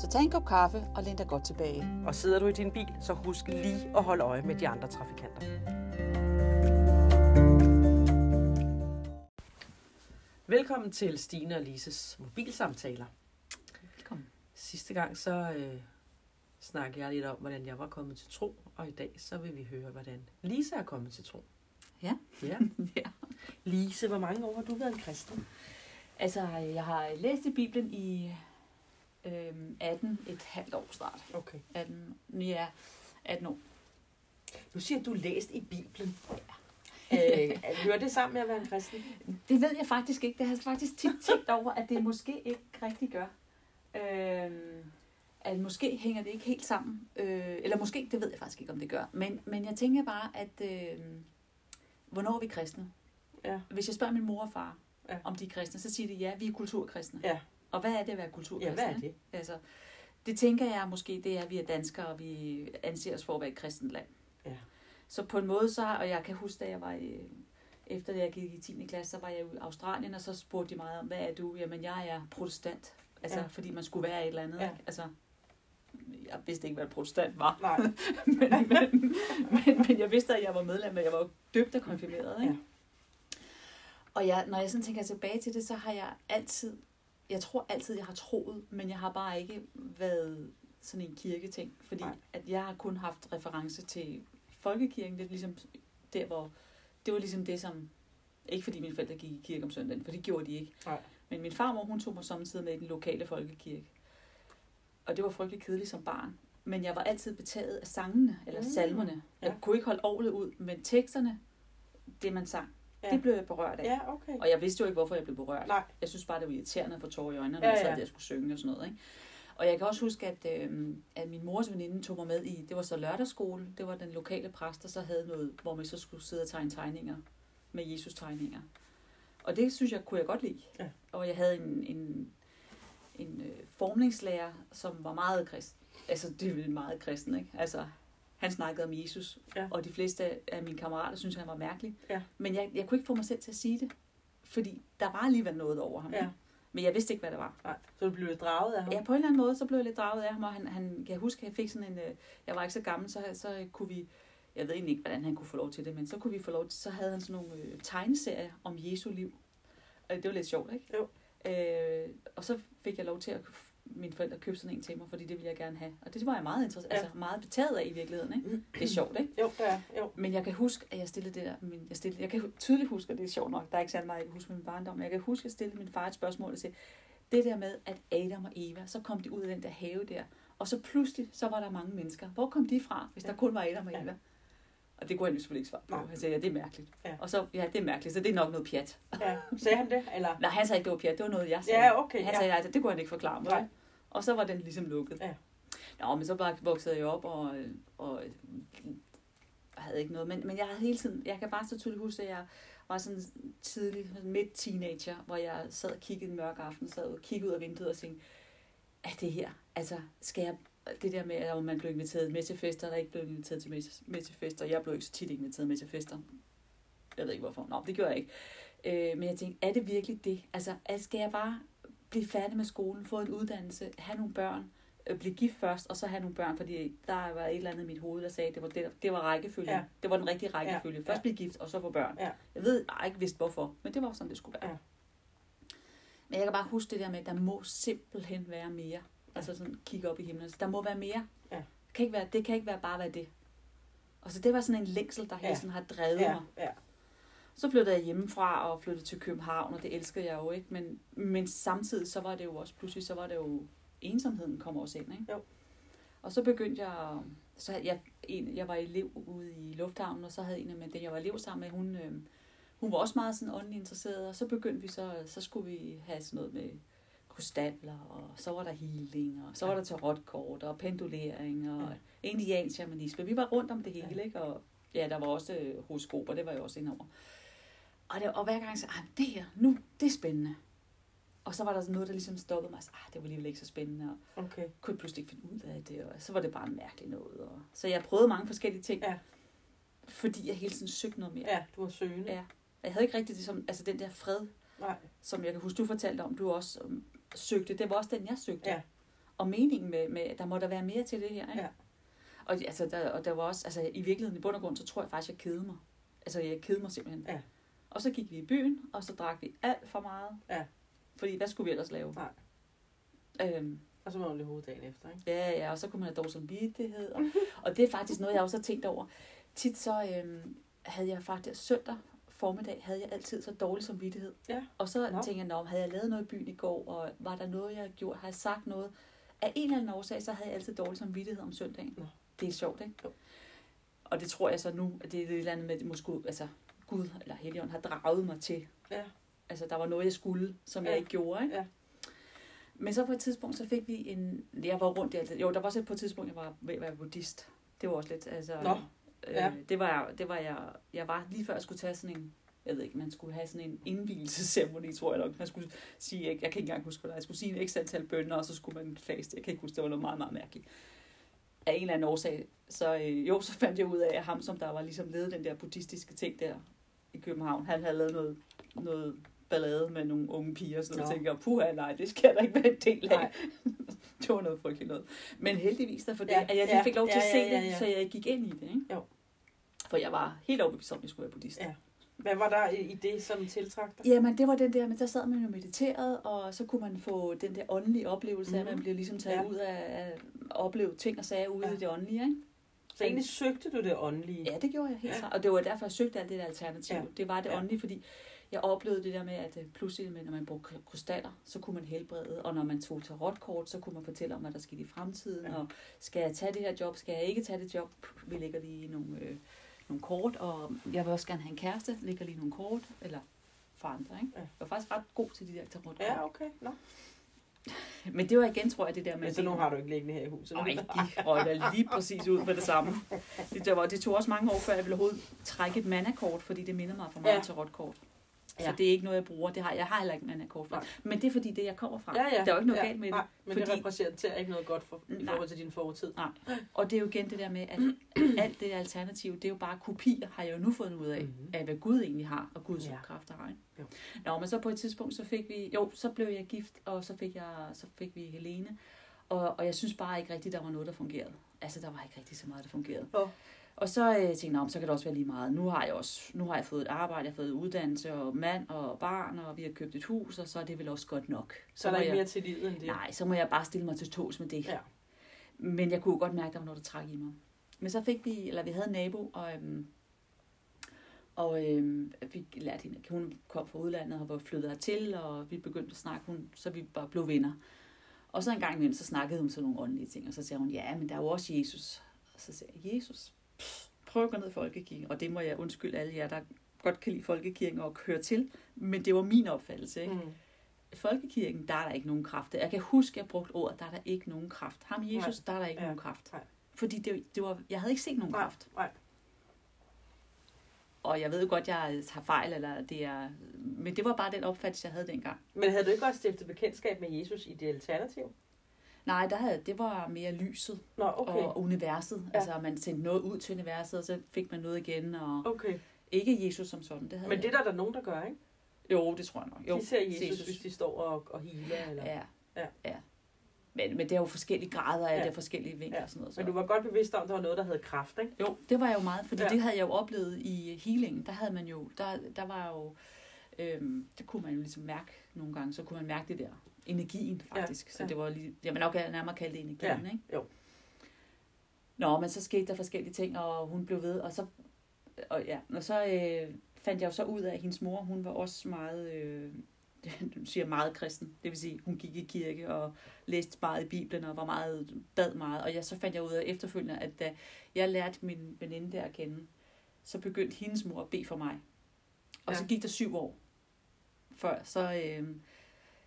Så tag en kop kaffe og læn dig godt tilbage. Og sidder du i din bil, så husk lige at holde øje med de andre trafikanter. Velkommen til Stine og Lises mobilsamtaler. Velkommen. Sidste gang så øh, snakkede jeg lidt om, hvordan jeg var kommet til tro, og i dag så vil vi høre, hvordan Lise er kommet til tro. Ja. Ja. ja. Lise, hvor mange år har du været en kristen? Altså, jeg har læst i Bibelen i øhm, 18, et halvt år snart. Okay. 18, ja, 18 år. Nu siger du, du læst i Bibelen. Ja. øh, hører det sammen med at være en kristen? Det ved jeg faktisk ikke. Det har jeg faktisk tit tænkt over, at det måske ikke rigtig gør. Øhm, at måske hænger det ikke helt sammen. Øh, eller måske, det ved jeg faktisk ikke, om det gør. Men, men jeg tænker bare, at øh, hvornår er vi kristne? Ja. Hvis jeg spørger min mor og far, Ja. om de er kristne, så siger de, ja, vi er kulturkristne. Ja. Og hvad er det at være Ja, kulturkristne? hvad er det? Altså, det tænker jeg måske, det er, at vi er danskere, og vi anser os for at være et kristent land. Ja. Så på en måde så, og jeg kan huske, da jeg var i, efter det jeg gik i 10. klasse, så var jeg i Australien, og så spurgte de mig om, hvad er du? Jamen, jeg er protestant. Altså, Ja. ja. fordi man skulle være et eller andet. Ja. Ikke? Altså, jeg vidste ikke, hvad protestant var. Nej. men, men, men, men, jeg vidste, at jeg var medlem, og jeg var døbt og konfirmeret. Ikke? Ja. Og jeg, når jeg sådan tænker tilbage til det, så har jeg altid, jeg tror altid, jeg har troet, men jeg har bare ikke været sådan en kirketing. Fordi Nej. at jeg har kun haft reference til folkekirken. Det er ligesom der, hvor det var ligesom det, som... Ikke fordi mine forældre gik i kirke om søndagen, for det gjorde de ikke. Nej. Men min farmor, hun tog mig samtidig med i den lokale folkekirke. Og det var frygtelig kedeligt som barn. Men jeg var altid betaget af sangene, eller Mm. salmerne. Jeg Ja. kunne ikke holde orlet ud, men teksterne, det man sang, Ja. det blev jeg berørt af. Ja, okay. Og jeg vidste jo ikke, hvorfor jeg blev berørt. Nej. Jeg synes bare, det var irriterende at få tårer i øjnene, når Ja, ja, jeg sad der og skulle synge og sådan noget. Ikke? Og jeg kan også huske, at, øh, at min mors veninde tog mig med i, det var så lørdagsskole, det var den lokale præst, der så havde noget, hvor man så skulle sidde og tegne tegninger med Jesus-tegninger. Og det synes jeg, kunne jeg godt lide. Ja. Og jeg havde en, en, en øh, formningslærer, som var meget kristen. Altså, det er meget kristen, ikke? Altså, han snakkede om Jesus, Ja. og de fleste af mine kammerater synes han var mærkelig. Ja. Men jeg, jeg kunne ikke få mig selv til at sige det, fordi der var alligevel noget over ham. Ja. Men jeg vidste ikke, hvad det var. Nej. Så du blev lidt draget af ham? Ja, på en eller anden måde, så blev jeg lidt draget af ham, og han, han kan jeg huske, at jeg fik sådan en, øh, jeg var ikke så gammel, så, så kunne vi, jeg ved egentlig ikke, hvordan han kunne få lov til det, men så kunne vi få lov til, så havde han sådan nogle øh, tegneserier om Jesu liv. Og det var lidt sjovt, ikke? Jo. Øh, og så fik jeg lov til at mine forældre købte sådan en til mig, fordi det ville jeg gerne have. Og det var jeg meget interesseret, Ja. ja. altså meget betaget af i virkeligheden, ikke? Det er sjovt, ikke? Jo, det er. Jo. Men jeg kan huske, at jeg stillede det der, min, jeg, stillede, jeg kan tydeligt huske, og det er sjovt nok, der er ikke særlig meget, jeg kan huske med min barndom, men jeg kan huske, at jeg stillede min far et spørgsmål og sagde, det der med, at Adam og Eva, så kom de ud af den der have der, og så pludselig, så var der mange mennesker. Hvor kom de fra, hvis Ja. der kun var Adam og Ja. Eva? Og det kunne han jo selvfølgelig ikke svare på. Nej. Han sagde, ja, det er mærkeligt. Ja. Og så, ja, det er mærkeligt, så det er nok noget pjat. Ja. Sagde han det? Eller? Nej, han sagde ikke, det var pjat, det var noget, jeg sagde. Ja, okay. Han Ja. sagde, nej, det kunne han ikke forklare mig. Nej. Og så var den ligesom lukket. Ja. Nå, men så bare voksede jeg op og, og havde ikke noget. Men, men jeg havde hele tiden, jeg kan bare så tydeligt huske, at jeg var sådan tidlig, midt teenager, hvor jeg sad og kiggede en mørk aften, sad og kiggede ud af vinduet og tænkte, er det her, altså skal jeg, det der med, at man blev inviteret med til fester, eller ikke blev inviteret til med, til fester, jeg blev ikke så tit inviteret med til fester. Jeg ved ikke hvorfor. Nå, det gjorde jeg ikke. Øh, men jeg tænkte, er det virkelig det? Altså, skal jeg bare blive færdig med skolen, få en uddannelse, have nogle børn, øh, blive gift først, og så have nogle børn, fordi der var et eller andet i mit hoved, der sagde, at det var, det, det var rækkefølgen. Ja. Ja. Det var den rigtige rækkefølge. Ja. Først Ja. blive gift, og så få børn. Ja. Jeg ved, har ikke vidst hvorfor, men det var sådan, det skulle være. Ja. Men jeg kan bare huske det der med, at der må simpelthen være mere. Altså sådan kigge op i himlen. Der må være mere. Ja. Det kan ikke være, det kan ikke være bare være det. Og så det var sådan en længsel, der hele Ja. tiden har drevet Ja. mig. Ja. Så flyttede jeg hjemmefra og flyttede til København, og det elskede jeg jo ikke. Men, men samtidig så var det jo også, pludselig så var det jo, ensomheden kom også ind. Ikke? Jo. Og så begyndte jeg, så jeg, en, jeg var elev ude i lufthavnen, og så havde en af dem, den jeg var elev sammen med, hun, øh, hun var også meget sådan åndelig interesseret, og så begyndte vi så, så skulle vi have sådan noget med krystaller, og så var der healing, og så var der tarotkort, og pendulering, og Ja. indianshamanisme. Vi var rundt om det hele, ikke? Og ja, der var også øh, horoskoper, det var jeg også indover. Og, det, og hver gang så, ah, det her, nu, det er spændende. Og så var der sådan noget, der ligesom stoppede mig. Så, ah, det var alligevel ikke så spændende, og Okay. kunne jeg pludselig ikke finde ud af det. Og så var det bare en mærkelig noget. Og, så jeg prøvede mange forskellige ting, Ja. fordi jeg hele tiden søgte noget mere. Ja, du var søgende. Ja. Jeg havde ikke rigtig det som, altså den der fred, Nej. som jeg kan huske, du fortalte om, du også um, søgte. Det var også den, jeg søgte. Ja. Og meningen med, med, der må der være mere til det her. Ikke? Ja. Og, altså, der, og der var også, altså i virkeligheden, i bund og grund, så tror jeg faktisk, jeg kedede mig. Altså jeg kedede mig simpelthen. Ja. Og så gik vi i byen, og så drak vi alt for meget. Ja. Fordi hvad skulle vi ellers lave? Nej. Øhm, Og så var det hoveddagen efter, ikke? Ja, ja, og så kunne man have dårlig samvittighed. Og, og det er faktisk noget, jeg også har tænkt over. Tit så øhm, havde jeg faktisk søndag formiddag, havde jeg altid så dårlig samvittighed. Ja. Og så no. tænkte jeg, Nå, havde jeg lavet noget i byen i går, og var der noget, jeg gjort, har jeg sagt noget? Af en eller anden årsag, så havde jeg altid dårlig samvittighed om søndagen. Nå. Det er sjovt, ikke? Jo. Og det tror jeg så nu, at det er et eller andet med, at det måske, altså, Gud eller Helligånd har draget mig til. Ja. Altså, der var noget, jeg skulle, som Ja. jeg ikke gjorde, ikke? Ja. Men så på et tidspunkt, så fik vi en... Jeg var rundt i alt. Jo, der var også på et tidspunkt, jeg var ved at være buddhist. Det var også lidt... Altså, Nå, øh, ja. det, var jeg, det var jeg... Jeg var lige før, jeg skulle tage sådan en... Jeg ved ikke, man skulle have sådan en indvielsesceremoni, tror jeg nok. Man skulle sige... Jeg, jeg kan ikke engang huske, hvad. Jeg skulle sige en ekstra antal bønder, og så skulle man faste. Jeg kan ikke huske, det var noget meget, meget mærkeligt. Af en eller anden årsag. Så øh, jo, så fandt jeg ud af, at ham, som der var ligesom ledet den der buddhistiske ting der i København, han havde lavet noget, noget ballade med nogle unge piger. Nå. Jeg tænkte, jeg, puha, nej, det skal der ikke være en del af. Nej. det var noget frygteligt noget. Men heldigvis der for det, Ja, at jeg lige ja, fik lov til ja, at se ja, ja, det, ja. så jeg gik ind i det. Ikke? Jo. For jeg var helt overbevist om, at jeg skulle være buddhist. Ja. Hvad var der i det, som tiltrak dig? Jamen, det var den der, men der sad man jo mediteret, og så kunne man få den der åndelige oplevelse af, at Mhm. man blev ligesom taget Ja. ud af at opleve ting og sager ude Ja. i det åndelige, ikke? Så egentlig søgte du det åndelige? Ja, det gjorde jeg helt Ja. klart. Og det var derfor, jeg søgte alt det der alternativ. Ja. Det var det Ja. åndelige, fordi jeg oplevede det der med, at øh, pludselig, med, når man brugte krystaller, så kunne man helbrede. Og når man tog tarotkort, så kunne man fortælle om, hvad der skete i fremtiden. Ja. Og skal jeg tage det her job? Skal jeg ikke tage det job? Vi lægger lige nogle, øh, nogle kort, og jeg vil også gerne have en kæreste. Lægger lige nogle kort, eller for andre, ikke? Ja. Jeg var faktisk ret god til de der tarotkort. Ja, okay. Nå. Men det var igen, tror jeg, det der med... Men så nu har du ikke liggende her i huset. Nej, de røg da lige præcis ud med det samme. Det, der var, det tog også mange år, før jeg ville overhovedet trække et mandakort, fordi det minder mig for meget Ja. ja. tarotkort. Ja. Så det er ikke noget, jeg bruger. Det har, jeg har heller ikke mandakort for. Nej. Men det er fordi, det jeg kommer fra. Ja, ja. Der er jo ikke noget ja. galt med det. Nej, men fordi- det repræsenterer ikke noget godt for, i Nej. forhold til din fortid. Og det er jo igen det der med, at alt det alternative, det er jo bare kopier, har jeg jo nu fundet ud af, Mhm. mm-hmm. af hvad Gud egentlig har, og Guds Ja. kræfter har. Ikke? Jo. Nå, men så på et tidspunkt, så fik vi, jo, så blev jeg gift, og så fik, jeg, så fik vi Helene. Og, og jeg synes bare ikke rigtigt, der var noget, der fungerede. Altså, der var ikke rigtig så meget, der fungerede. Nå. Og så øh, tænkte jeg, "Nå, men så kan det også være lige meget. Nu har jeg også, nu har jeg fået et arbejde, jeg har fået uddannelse og mand og barn, og vi har købt et hus, og så er det vel også godt nok. Så er der ikke jeg, mere til livet end det. Nej, så må jeg bare stille mig til tos med det. Ja. Men jeg kunne godt mærke, at der var noget, der trak i mig. Men så fik vi, eller vi havde en nabo, og, øhm, og øhm, vi lærte hende, hun kom fra udlandet og var flyttet hertil, og vi begyndte at snakke, hun, så vi bare blev venner. Og så en gang imellem, så snakkede hun sådan nogle åndelige ting, og så sagde hun, ja, men der er jo også Jesus. Og så sagde jeg, Jesus, prøv at gå ned i folkekirken, og det må jeg undskylde alle jer, der godt kan lide folkekirken og høre til, men det var min opfattelse, ikke? Mm. Folkekirken, der er der ikke nogen kraft. Jeg kan huske, at jeg brugte ordet, der er der ikke nogen kraft. Ham Jesus, Nej. der er der ikke Ja. nogen kraft. Nej. Fordi det, det var, jeg havde ikke set nogen Nej, kraft. nej. Og jeg ved jo godt, jeg har fejl, eller det er, men det var bare den opfattelse, jeg havde dengang. Men havde du ikke også stiftet bekendtskab med Jesus i det alternativ? Nej, der havde, det var mere lyset Nå, okay. og universet. Ja. Altså, man sendte noget ud til universet, og så fik man noget igen. Og Okay. ikke Jesus som sådan. Det havde Men det er jeg. der, der nogen, der gør, ikke? Jo, det tror jeg nok. Jo, de ser Jesus, Jesus, hvis de står og, og healer. Eller... Ja. Ja. ja. Men, men det er jo forskellige grader af Ja. det, er forskellige vinkler Ja. og sådan noget. Så. Men du var godt bevidst om, at der var noget, der hed kraft, ikke? Jo, det var jeg jo meget, fordi ja. det havde jeg jo oplevet i healing. Der havde man jo, der, der var jo, øhm, det kunne man jo ligesom mærke nogle gange, så kunne man mærke det der, energien faktisk. Ja, Så ja. det var lige, jeg vil nok nærmere kalde det energien, Ja, ikke? jo. Nå, men så skete der forskellige ting, og hun blev ved, og så, og ja, og så øh, fandt jeg jo så ud af, at hendes mor, hun var også meget, øh, du siger meget kristen. Det vil sige, hun gik i kirke og læste meget i Bibelen og var meget, bad meget. Og jeg, så fandt jeg ud af efterfølgende, at da jeg lærte min veninde der at kende, så begyndte hendes mor at bede for mig. Og Ja. så gik der syv år før, så, øh,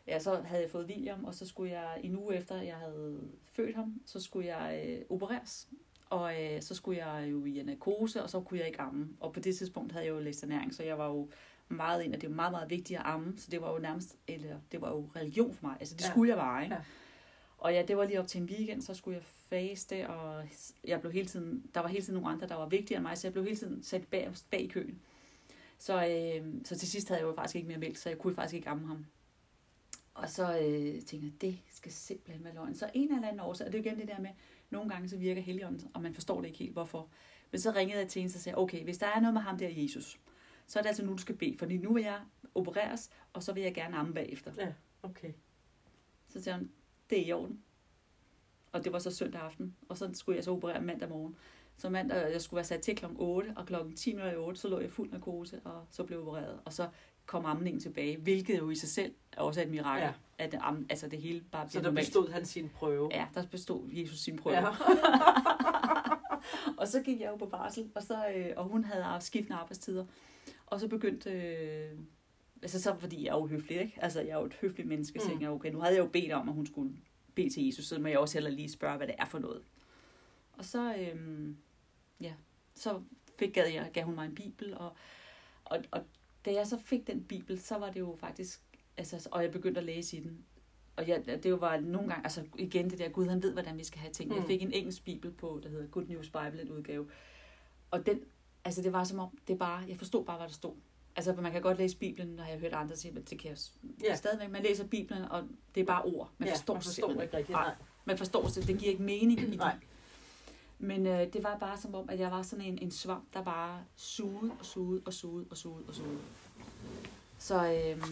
ja, så havde jeg fået William, og så skulle jeg en uge efter, jeg havde født ham, så skulle jeg øh, opereres. Og øh, så skulle jeg jo i narkose, og så kunne jeg ikke amme. Og på det tidspunkt havde jeg jo læst ernæring, så jeg var jo meget ind, at det var meget, meget vigtigt at amme. Så det var jo nærmest, eller det var jo religion for mig. Altså det Ja. skulle jeg bare, ikke? Ja. Og ja, det var lige op til en weekend, så skulle jeg faste, og jeg blev hele tiden, der var hele tiden nogle andre, der var vigtigere end mig, så jeg blev hele tiden sat bag, bag i køen. Så, øh, så til sidst havde jeg jo faktisk ikke mere mælk, så jeg kunne faktisk ikke amme ham. Og så øh, tænkte jeg, det skal simpelthen være løgn. Så en eller anden årsag, og det er jo igen det der med, nogle gange så virker Helligånden, og man forstår det ikke helt, hvorfor. Men så ringede jeg til en, og sagde, okay, hvis der er noget med ham der Jesus, så er det altså nu, du skal bede, fordi nu vil jeg opereres, og så vil jeg gerne amme bagefter. Ja, okay. Så sagde han, det er i orden. Og det var så søndag aften, og så skulle jeg så operere mandag morgen. Så mandag, jeg skulle være sat til klokken 8, og klokken 10 minutter i 8, så lå jeg fuld narkose, og så blev jeg opereret. Og så kom amningen tilbage, hvilket jo i sig selv er også et mirakel, Ja. at det, am- altså det hele bare Så der normalt. bestod han sin prøve. Ja, der bestod Jesus sin prøve. Ja. Og så gik jeg jo på barsel, og, så, øh, og hun havde skiftende arbejdstider. Og så begyndte... Øh, altså så fordi jeg er jo høflig, ikke? Altså jeg er jo et høfligt menneske, så Mm. jeg, okay, nu havde jeg jo bedt om, at hun skulle bede til Jesus, så må jeg også heller lige spørge, hvad det er for noget. Og så, øh, ja, så fik, gav, jeg, gav hun mig en bibel, og, og, og da jeg så fik den bibel, så var det jo faktisk, altså, og jeg begyndte at læse i den, og jeg, det jo var nogle gange, altså igen det der, Gud han ved, hvordan vi skal have ting. Mm. Jeg fik en engelsk bibel på, der hedder Good News Bible, en udgave. Og den, altså det var som om, det bare, jeg forstod bare, hvad der stod. Altså man kan godt læse Bibelen, når jeg har hørt andre sige, men det kan jeg Ja. stadigvæk. Man læser Bibelen, og det er bare ord. Man ja, forstår, man forstår ikke rigtigt. Nej, man forstår det, det giver ikke mening i Nej. Men øh, det var bare som om, at jeg var sådan en, en svamp, der bare sugede og sugede og sugede og sugede og sugede. Så, øh,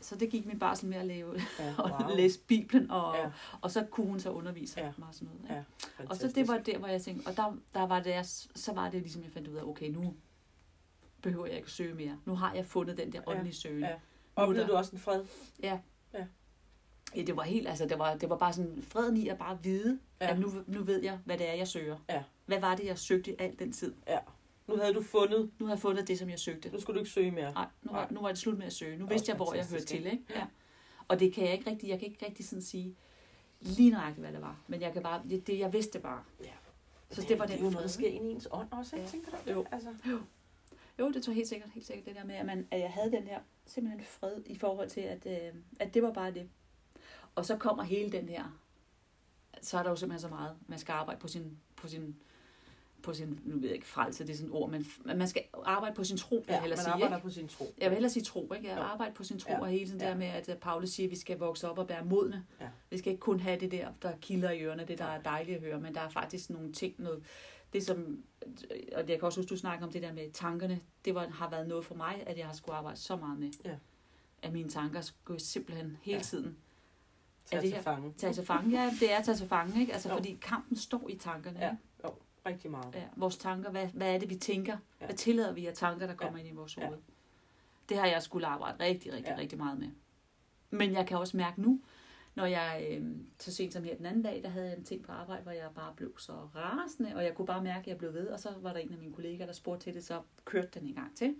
så det gik min barsel med at lave Ja, og wow. læse Bibelen, og, Ja. ja. og så kunne hun så undervise Ja. ja. mig og sådan noget. Ikke? Ja, Og så det var der, hvor jeg tænkte, og der, der var det, jeg- så var det ligesom, jeg fandt ud af, okay, nu behøver jeg ikke søge mere. Nu har jeg fundet den der åndelige søgen. ja. Oplevede du også en fred? Ja, det var helt, altså det var, det var bare sådan freden i at bare vide, Ja. ja. at nu, nu ved jeg, hvad det er, jeg søger. Ja. Hvad var det, jeg søgte al den tid? Nu havde du fundet, Nu har jeg fundet det, som jeg søgte. nu skulle du ikke søge mere. Nej, nu, Nej. var, nu var det slut med at søge. Nu vidste jeg, hvor jeg hørte til, ikke? Ja. Og det kan jeg ikke rigtig, jeg kan ikke rigtig sådan sige lige nøjagtigt, hvad det var. Men jeg kan bare, det, det jeg vidste bare. Ja. Så det var det den er jo noget, fred, der sker ind i ens ånd også, ikke? Ja. Tænker du? Jo. Altså, Jo, det tror jeg helt sikkert, helt sikkert det der med, at, man, at jeg havde den her simpelthen fred i forhold til, at, øh, at det var bare det. Og så kommer hele den her, så er der jo simpelthen så meget, man skal arbejde på sin, på sin, på sin nu ved jeg ikke, frelse, det er sådan et ord, men man skal arbejde på sin tro, jeg ja, hellere man sige. arbejder Ikke? på sin tro. Jeg vil hellere sige tro, ikke? Jeg Jo. arbejder på sin tro, Ja. og hele tiden Ja. der med, at øh, Paulus siger, at vi skal vokse op og være modne. Ja. Vi skal ikke kun have det der, der kilder i ørerne, det der er dejligt at høre, men der er faktisk nogle ting, noget, det som, og jeg kan også huske, du snakker om det der med tankerne, det var, har været noget for mig, at jeg har skulle arbejde så meget med. Ja. At mine tanker skulle simpelthen hele Ja. tiden Tag det til her- fange. tage til fange. Ja, det er tage til fange, ikke? Altså, Jo. fordi kampen står i tankerne. Ja. ikke? Rigtig meget. Ja, vores tanker, hvad, hvad er det, vi tænker? Ja. Ja. Hvad tillader vi af tanker, der kommer ja. ind i vores Ja. hoved? Det har jeg skulle arbejde rigtig, rigtig, Ja. ja. rigtig meget med. Men jeg kan også mærke nu, når jeg øh, så sent som her den anden dag, der havde jeg en ting på arbejde, hvor jeg bare blev så rasende, og jeg kunne bare mærke, at jeg blev ved, og så var der en af mine kollegaer, der spurgte til det, så kørte den en gang til.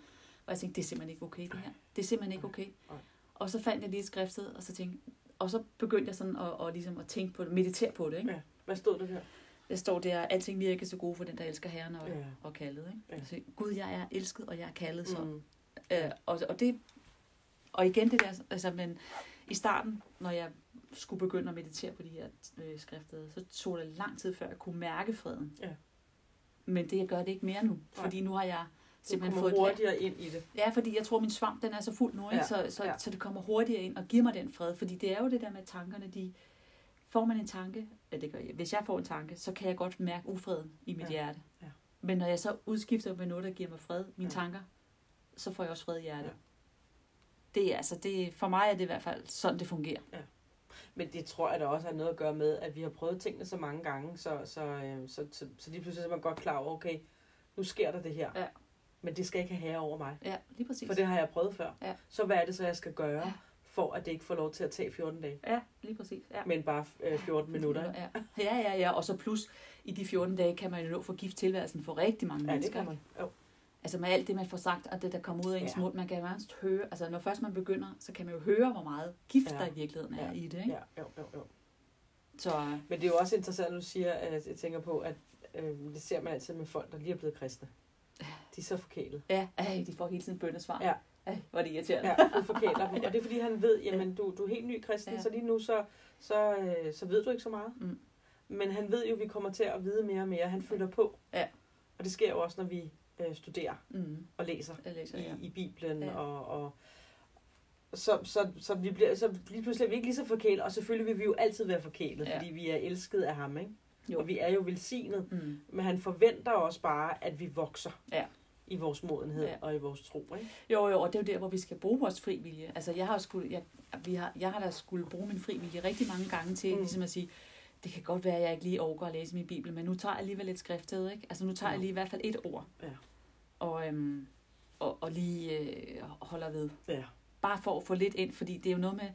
Og jeg tænkte, det er simpelthen ikke okay, det her. Det er simpelthen ikke okay. Og så fandt jeg lige skriftet, og så tænkte, og så begyndte jeg sådan at, at, ligesom at tænke på det, meditere på det. Ikke? Ja. Hvad stod der der? Der står der, alting virker så gode for den, der elsker Herren og, ja. og kaldet. Ikke? Ja. Altså, Gud, jeg er elsket, og jeg er kaldet. Så. Mm. Øh, og, og, det, og igen det der, altså, men i starten, når jeg skulle begynde at meditere på de her øh, skrifter, så tog det lang tid før jeg kunne mærke freden. Ja. Men det jeg gør det ikke mere nu, fordi nu har jeg Simpelthen kommer fået et hurtigere ind i det. Ja, fordi jeg tror, min svamp den er så fuld nu, ikke? Ja, Så, så, ja. ja. så det kommer hurtigere ind og giver mig den fred. Fordi det er jo det der med tankerne, de... Får man en tanke, ja det gør jeg, hvis jeg får en tanke, så kan jeg godt mærke ufreden i mit Ja, hjerte. ja. Men når jeg så udskifter med noget, der giver mig fred, mine Ja. tanker, så får jeg også fred i hjertet. Ja. Det er altså, det, for mig er det i hvert fald sådan, det fungerer. Men det tror jeg da også har noget at gøre med, at vi har prøvet tingene så mange gange, så, så, øh, så, så, så lige pludselig er man godt klar over, okay, nu sker der det her. Ja. Men det skal ikke have herre over mig. Ja, lige præcis. For det har jeg prøvet før. Ja. Så hvad er det så, jeg skal gøre, Ja. for at det ikke får lov til at tage 14 dage, Ja, lige præcis. Ja. men bare øh, 14 minutter? ikke? Ja. ja, ja, ja. Og så plus, i de 14 dage kan man jo nå for gift tilværelsen for rigtig mange Ja, det mennesker. kan man. Jo. Altså med alt det, man får sagt, og det, der kommer ud af ens Ja. mund, man kan nærmest høre, altså når først man begynder, så kan man jo høre, hvor meget gift Ja. der i virkeligheden er Ja. i det, ikke? Ja, jo, jo, jo. Så øh, Men det er jo også interessant, at du siger, at jeg tænker på, at øh, det ser man altid med folk, der lige er blevet kristne. De er så forkælet. ja, ej, de får hele tiden bøndesvar. Ja. Ej, hvor er det irriterende. Ja, du forkæler dem. Og det er fordi, han ved, jamen du, du er helt ny kristen, Ja. så lige nu så, så, øh, så ved du ikke så meget. Mm. Men han ved jo, at vi kommer til at vide mere og mere. Han fylder på. Ja. Og det sker jo også, når vi øh, studerer Mm, og læser jeg læser, i, ja. i Bibelen. Ja. Og, og så, så, så, vi bliver, så lige pludselig er vi ikke lige så forkælet. Og selvfølgelig vil vi jo altid være forkælet, Ja. fordi vi er elsket af ham. Ikke? Jo. Og vi er jo velsignet. Mm. Men han forventer også bare, at vi vokser Ja. i vores modenhed Ja. og i vores tro. Ikke? Jo, jo, og det er jo der, hvor vi skal bruge vores frivillige. Altså, jeg har, skulle, jeg, vi har, jeg har da skulle bruge min frivillige rigtig mange gange til Mm. mm. ligesom at sige, det kan godt være, at jeg ikke lige overgår at læse min bibel, men nu tager jeg alligevel et skriftet, ikke? Altså, nu tager jeg Jo. lige i hvert fald et ord. Ja. Og, øhm, og, og lige øh, holder ved. Ja. Bare for at få lidt ind, fordi det er jo noget med,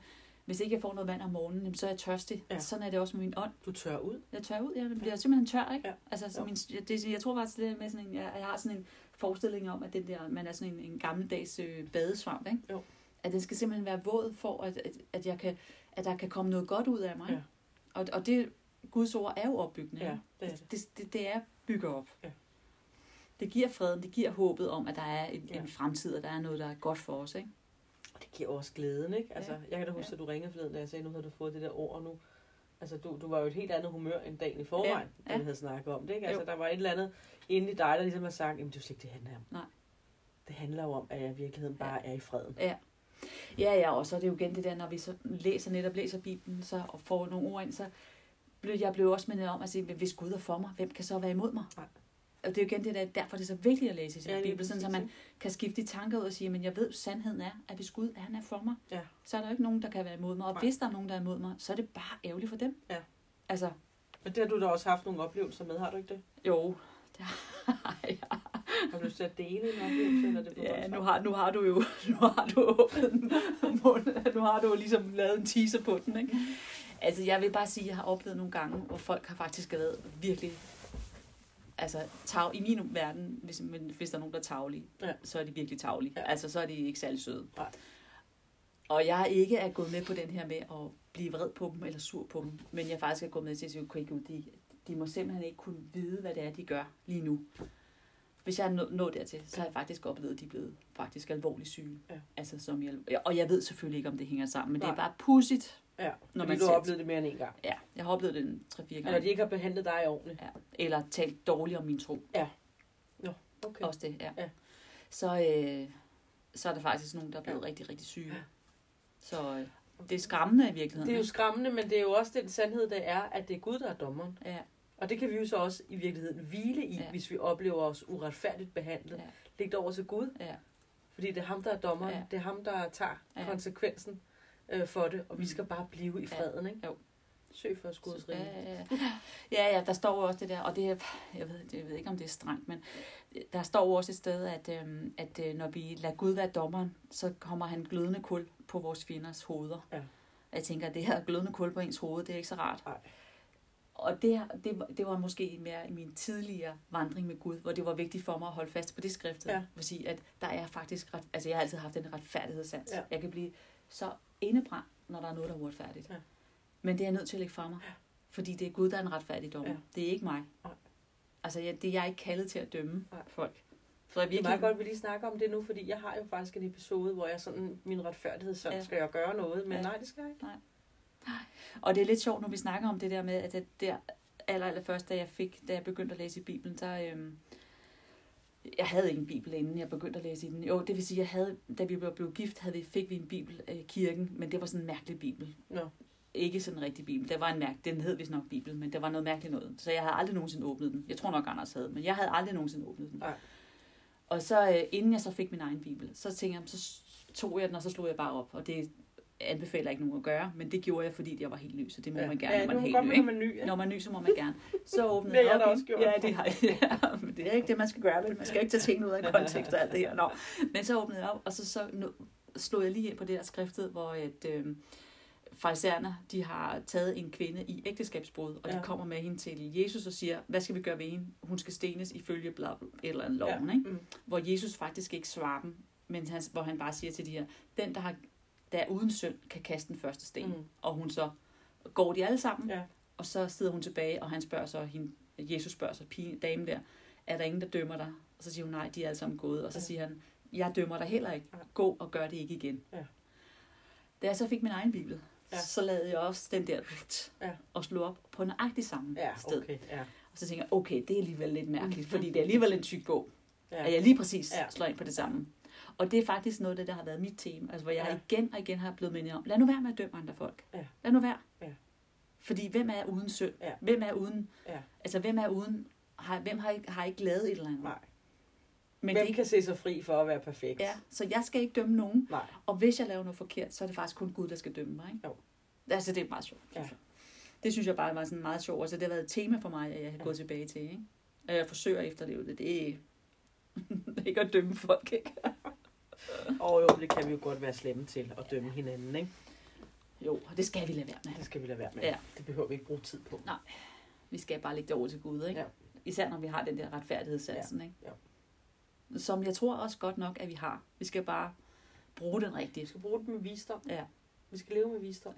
hvis ikke jeg får noget vand om morgenen, så er jeg tørstig. Ja. Ja. Sådan er det også med min ånd. Du tør ud. Jeg tør ud, jeg bliver simpelthen tør, ikke? Ja. Altså, så Jo. min, jeg, det, jeg tror faktisk, det med sådan en, jeg, jeg har sådan en forestilling om, at den der, man er sådan en, en gammeldags øh, badesvamp, ikke? Jo. At den skal simpelthen være våd for, at, at, at, jeg kan, at der kan komme noget godt ud af mig. Ja. Og, og det, Guds ord er jo opbyggende. Ja, det er det. Det, det, det er bygger op. Ja. Det giver freden, det giver håbet om, at der er en, Ja. en fremtid, og der er noget, der er godt for os. Ikke? Det giver også glæden, ikke? Altså, Ja. jeg kan da huske, Ja. at du ringede forleden, da jeg sagde, nu har du fået det der ord, nu... Altså, du, du var jo et helt andet humør end dagen i forvejen, Ja. ja. da Ja. vi havde snakket om det, ikke? Altså, Jo. der var et eller andet inde i dig, der ligesom har sagt, jamen, det er slet ikke det, handler om. Nej. Det handler jo om, at jeg i virkeligheden bare er i freden. Ja. Ja, ja, og så er det jo igen det der, når vi så læser netop læser Bibelen, så og får nogle ord ind, så blev jeg blev også mindet om at sige, hvis Gud er for mig, hvem kan så være imod mig? Nej. Og det er jo igen det der, derfor det er så vigtigt at læse i sin Ja, Bibel, sådan, så man kan skifte de tanker ud og sige, men jeg ved, sandheden er, at hvis Gud han er for mig, Ja. så er der jo ikke nogen, der kan være imod mig. Og Nej. hvis der er nogen, der er imod mig, så er det bare ærgerligt for dem. Ja. Altså, Men det har du da også haft nogle oplevelser med, har du ikke det? jo, det har jeg. Har du at dele en oplevelse, eller er det Ja, nu har, nu har du jo nu har du åbnet den. Nu har du jo ligesom lavet en teaser på den, ikke? Altså, jeg vil bare sige, at jeg har oplevet nogle gange, hvor folk har faktisk været virkelig... Altså, tav, i min verden, hvis, men hvis der er nogen, der er tavlige, Ja. så er de virkelig tavlige. Ja. Altså, så er de ikke særlig søde. Nej. Og jeg er ikke er gået med på den her med at blive vred på dem eller sur på dem, men jeg faktisk er gået med til at sige, okay, Gud, de, de må simpelthen ikke kunne vide, hvad det er, de gør lige nu. Hvis jeg er nå- nået dertil, så har jeg faktisk oplevet, at de er blevet faktisk alvorligt syge. Ja. Altså, som jeg, og jeg ved selvfølgelig ikke, om det hænger sammen, men Nej. det er bare pudsigt. Ja, Når fordi man du har oplevet det mere end en gang. Ja, jeg har oplevet det en 3-4 Eller gange. de ikke har behandlet dig ordentligt. Ja. Eller talt dårligt om min tro. Okay. Også det, ja. Ja. Så, øh, så er der faktisk nogen, der er blevet ja. rigtig, rigtig syge. Så øh, det er skræmmende i virkeligheden. Det er jo skræmmende, men det er jo også den sandhed, der er, at det er Gud, der er dommeren. Ja, Og det kan vi jo så også i virkeligheden hvile i, Ja. ja. hvis vi oplever os uretfærdigt behandlet. Ja. Ja. Læg det over til Gud, ja, fordi det er ham, der er dommeren. Ja. Ja. Det er ham, der tager Ja. ja. konsekvensen øh, for det, og vi Mm. skal bare blive i freden, ikke? Jo. Søg først Guds ja, ja, ja. ja, der står jo også det der, og det er, jeg ved, jeg ved ikke, om det er strengt, men der står jo også et sted, at, øhm, at øh, når vi lader Gud være dommeren, så kommer han glødende kul på vores fjenders hoveder. Ja. Jeg tænker, at det her glødende kul på ens hoved, det er ikke så rart. Nej. Og det, det, var- det var måske mere i min tidligere vandring med Gud, hvor det var vigtigt for mig at holde fast på det skriftet. Ja. Vil sige, at der er faktisk ret, altså jeg har altid haft en retfærdighedssans. Ja. Jeg kan blive så indebrændt, når der er noget, der er uretfærdigt. Ja. Men det er jeg nødt til at lægge fra mig. Fordi det er Gud, der er en retfærdig dommer. Ja. Det er ikke mig. Nej. Altså, jeg, det er jeg ikke kaldet til at dømme Nej. folk. Så jeg Det er meget virkelig, godt, at vi lige snakker om det nu, fordi jeg har jo faktisk en episode, hvor jeg sådan, min retfærdighed, så Ja. skal jeg gøre noget, men Ja. nej, det skal jeg ikke. Og det er lidt sjovt, når vi snakker om det der med, at det der aller, aller først, da jeg fik, da jeg begyndte at læse i Bibelen, der, øhm, jeg havde ikke en bibel, inden jeg begyndte at læse i den. Jo, det vil sige, jeg havde, da vi blev, gift, havde vi, fik vi en bibel i kirken, men det var sådan en mærkelig bibel. Nå. Ikke sådan en rigtig bibel. Det var en mærk, den hed vist nok bibel, men det var noget mærkeligt noget. Så jeg havde aldrig nogensinde åbnet den. Jeg tror nok, Anders havde, men jeg havde aldrig nogensinde åbnet den. Nej. Og så øh, inden jeg så fik min egen bibel, så tænkte jeg, så tog jeg den, og så slog jeg bare op. Og det anbefaler ikke nogen at gøre, men det gjorde jeg, fordi jeg var helt ny, så det må Ja. man gerne, ja, når man er helt godt, ny. når Ikke? man ny. Ja. Når man er ny, så må man gerne. Så åbnede Det har jeg op også gjort. Ja, det har jeg. Ja, men det er ikke det, man skal gøre? Man skal ikke tage tingene ud af kontekst og alt det her. Nå. Men så åbnede jeg op, og så, så nu, slog jeg lige ind på det der skriftet, hvor et, øh, farisæerne, de har taget en kvinde i ægteskabsbrud, og ja. Ja. de kommer med hende til Jesus og siger, hvad skal vi gøre ved hende? Hun skal stenes ifølge bla, bla, eller loven, ikke? Mm. hvor Jesus faktisk ikke svarer dem, men han, hvor han bare siger til de her, den der, har, der er uden synd, kan kaste den første sten. Mm. Og hun så går de alle sammen, Ja. og så sidder hun tilbage, og han spørger så hende, Jesus spørger så pigen, damen der, er der ingen, der dømmer dig? Og så siger hun, nej, de er alle sammen gået. Og så Ja. siger han, jeg dømmer dig heller ikke. Gå og gør det ikke igen. Ja. Da jeg så fik min egen bibel, Ja. så lavede jeg også den der Ja. og slog op på nøjagtigt samme Ja, sted. okay. Ja. Og så tænker jeg, okay, det er alligevel lidt mærkeligt, Mhm. fordi det er alligevel en tyk bog Ja. at jeg lige præcis ja. slår ind på det samme. Og det er faktisk noget af det, der har været mit tema. Altså, hvor jeg Ja. igen og igen har blevet mindet om, lad nu være med at dømme andre folk. Ja. Lad nu være. Ja. Fordi hvem er uden synd? Ja. Hvem er uden... Ja. Altså, hvem er uden... Har, hvem har ikke, har ikke lavet et eller andet? Nej. Men Hvem det, er kan se sig fri for at være perfekt? ja, så jeg skal ikke dømme nogen. Nej. Og hvis jeg laver noget forkert, så er det faktisk kun Gud, der skal dømme mig. Ikke? Jo. Altså, det er meget sjovt. Ja. Det synes jeg bare var sådan meget sjovt. Altså, det har været et tema for mig, at jeg har Ja. gået tilbage til. Ikke? Og jeg forsøger at efterleve det. Det er ikke at dømme folk, ikke? Og jo, det kan vi jo godt være slemme til at dømme hinanden, ikke? Jo, og det skal vi lade være med. Det skal vi lade være med. Ja. Det behøver vi ikke bruge tid på. Vi skal bare lægge det over til Gud, ikke? Ja. Især når vi har den der retfærdighedssansen, ikke? Ja. Som jeg tror også godt nok, at vi har. Vi skal bare bruge den Vi rigtigt. skal bruge det med visdom. Ja. Vi skal leve med visdom.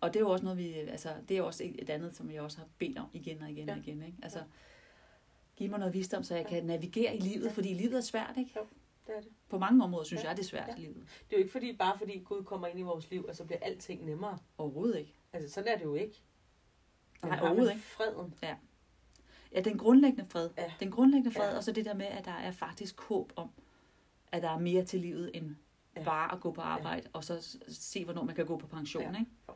Og det er jo også noget, vi, altså, det er også et et andet, som jeg også har bedt om igen og igen Ja. og igen, ikke? Altså, Ja. giv mig noget visdom, så jeg Ja. kan navigere i livet, Ja. fordi livet er svært, ikke? Det er det. På mange områder synes Ja. jeg, det er svært Ja. i livet. Det er jo ikke fordi, bare fordi Gud kommer ind i vores liv, og så bliver alting nemmere. Overhovedet ikke. Altså, sådan er det jo ikke. Men Nej, overhovedet ikke. freden. Ja, den grundlæggende fred. Ja. Den grundlæggende fred, Ja. og så det der med, at der er faktisk håb om, at der er mere til livet, end Ja. bare at gå på arbejde, og så se, hvornår man kan gå på pension. Ja. Ikke? Jo.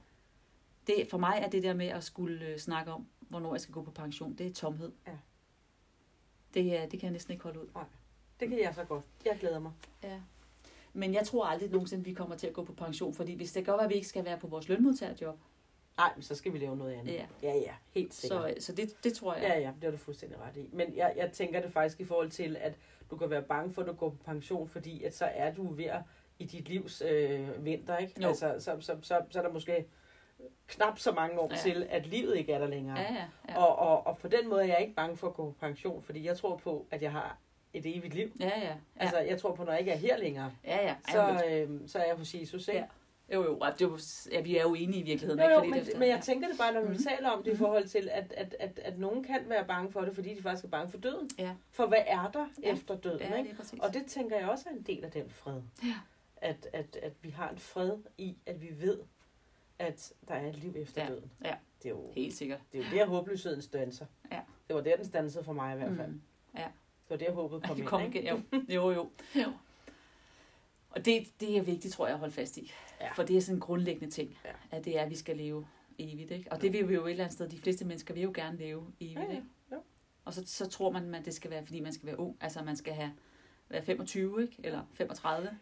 Det, for mig er det der med at skulle øh, snakke om, hvornår jeg skal gå på pension, det er tomhed. Ja. Det, er, det kan jeg næsten ikke holde ud. Det kan jeg så godt. Jeg glæder mig. Ja. Men jeg tror aldrig nogensinde, vi kommer til at gå på pension, fordi hvis det gør, at vi ikke skal være på vores lønmodtagerjob, Nej, men så skal vi lave noget andet. Ja. ja, ja helt sikkert. så, øh, så det, det tror jeg. Ja, ja, det har du fuldstændig ret i. Men jeg, jeg tænker det faktisk i forhold til, at du kan være bange for, at du går på pension, fordi at så er du ved at, i dit livs øh, vinter, ikke? Jo. Altså, så, så, så, så er der måske knap så mange år ja. til, at livet ikke er der længere. ja, ja, ja. Og, og, og på den måde er jeg ikke bange for at gå på pension, fordi jeg tror på, at jeg har et evigt liv. ja, ja, ja. Altså, jeg tror på, når jeg ikke er her længere, ja, ja. så, øh, så er jeg hos Jesus, ikke? Ja. Jo, jo, det er jo, ja, vi er jo enige i virkeligheden. Jo, ikke? jo, Fordi men, det, men jeg tænker det bare, når vi Mhm. taler om det i Mhm. forhold til, at, at, at, at nogen kan være bange for det, fordi de faktisk er bange for døden. Ja. For hvad er der Ja. efter døden? Ja, ikke? det. Og det tænker jeg også er en del af den fred. Ja. At, at, at vi har en fred i, at vi ved, at der er et liv efter Ja. døden. Ja. Det er jo, Helt sikkert. det er jo der håbløshedens danser. Ja. Det var der, den dansede for mig i hvert fald. Mm. Det var der, håbet kom det ind. kom ikke? igen. Jo, jo, jo. jo. Og det, det er vigtigt, tror jeg, at holde fast i. Ja. For det er sådan en grundlæggende ting, Ja. at det er, at vi skal leve evigt. Ikke? Og det vil vi jo et eller andet sted, de fleste mennesker vil jo gerne leve evigt. Ja, ja. Ikke? Jo. Og så, så tror man, at det skal være, fordi man skal være ung. Altså man skal have være 25, ikke? eller 35.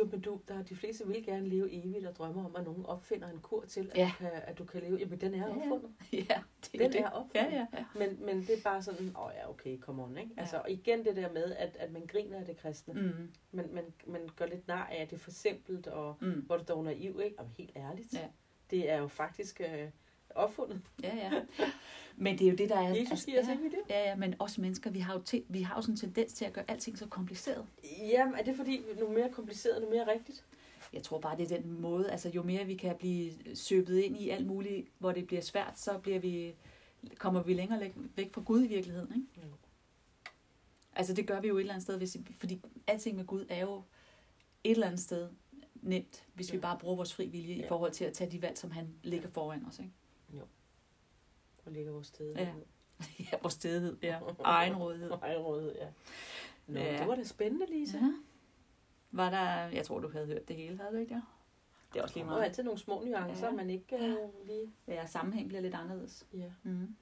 Jo, men du, der, de fleste vil gerne leve evigt og drømmer om, at nogen opfinder en kur til, at, Ja. du, kan, at du kan leve. Jamen, den er Ja, ja. opfundet. ja, det er Den det. er opfundet. Ja, ja, ja. Men, men det er bare sådan, åh oh ja, okay, come on, ikke? Altså, og igen det der med, at, at man griner af det kristne. Mm. Mm, Man, man, gør lidt nar af, at det er for simpelt, og mm. hvor du dog naiv, ikke? Og helt ærligt. Ja. Det er jo faktisk øh, opfundet. Ja, ja. Men det er jo det, der er... Jesus giver os ja, ikke det. ja, ja, men os mennesker, vi har jo, te, vi har jo sådan en tendens til at gøre alting så kompliceret. Jamen, er det fordi, nu mere kompliceret, nu mere rigtigt? Jeg tror bare, det er den måde, altså jo mere vi kan blive søbet ind i alt muligt, hvor det bliver svært, så bliver vi, kommer vi længere væk fra Gud i virkeligheden, ikke? Jo. Altså det gør vi jo et eller andet sted, hvis, fordi alting med Gud er jo et eller andet sted nemt, hvis vi Ja. bare bruger vores fri vilje i Ja. forhold til at tage de valg, som han lægger foran os, ikke? Og ligger vores sted. Ja. Ja, vores stedighed, ja. Egenrådighed. Egenrådighed, ja. Nå, Ja. det var da spændende, Lisa. Ja. Var der, jeg tror, du havde hørt det hele, havde du ikke det? Det er også lige Der er meget. altid nogle små nuancer, Ja. man ikke øh, lige... Ja, sammenhæng bliver lidt anderledes. Ja. Mm.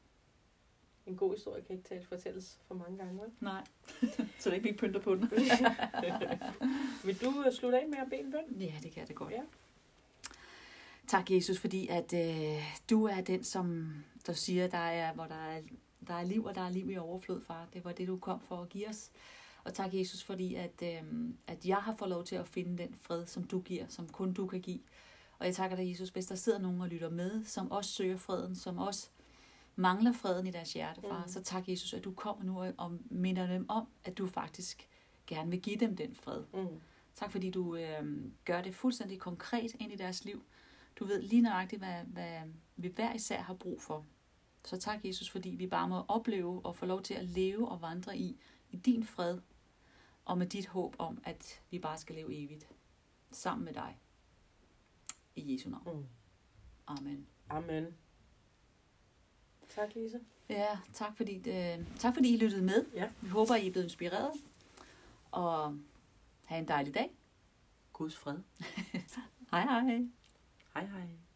En god historie kan ikke tale fortælles for mange gange, vel? Nej, så det ikke vi pynter på den. Vil du øh, slutte af med at bede en bøn? Ja, det kan jeg det godt. Ja. Tak, Jesus, fordi at øh, du er den, som der siger, der er, hvor der er, der er liv, og der er liv i overflod, far. Det var det, du kom for at give os. Og tak, Jesus, fordi at, øh, at jeg har fået lov til at finde den fred, som du giver, som kun du kan give. Og jeg takker dig, Jesus, hvis der sidder nogen og lytter med, som også søger freden, som også mangler freden i deres hjerte, far. Mm. Så tak, Jesus, at du kommer nu og- og minder dem om, at du faktisk gerne vil give dem den fred. Mm. Tak fordi du øh, gør det fuldstændig konkret ind i deres liv. Du ved lige nøjagtigt, hvad, hvad vi hver især har brug for. Så tak, Jesus, fordi vi bare må opleve og få lov til at leve og vandre i, i din fred, og med dit håb om, at vi bare skal leve evigt sammen med dig. I Jesu navn. Mm. Amen. Amen. Tak, Lise. Ja, tak fordi, øh, tak fordi I lyttede med. Ja. Vi håber, I er blevet inspireret. Og have en dejlig dag. Guds fred. hej hej. Hej hej.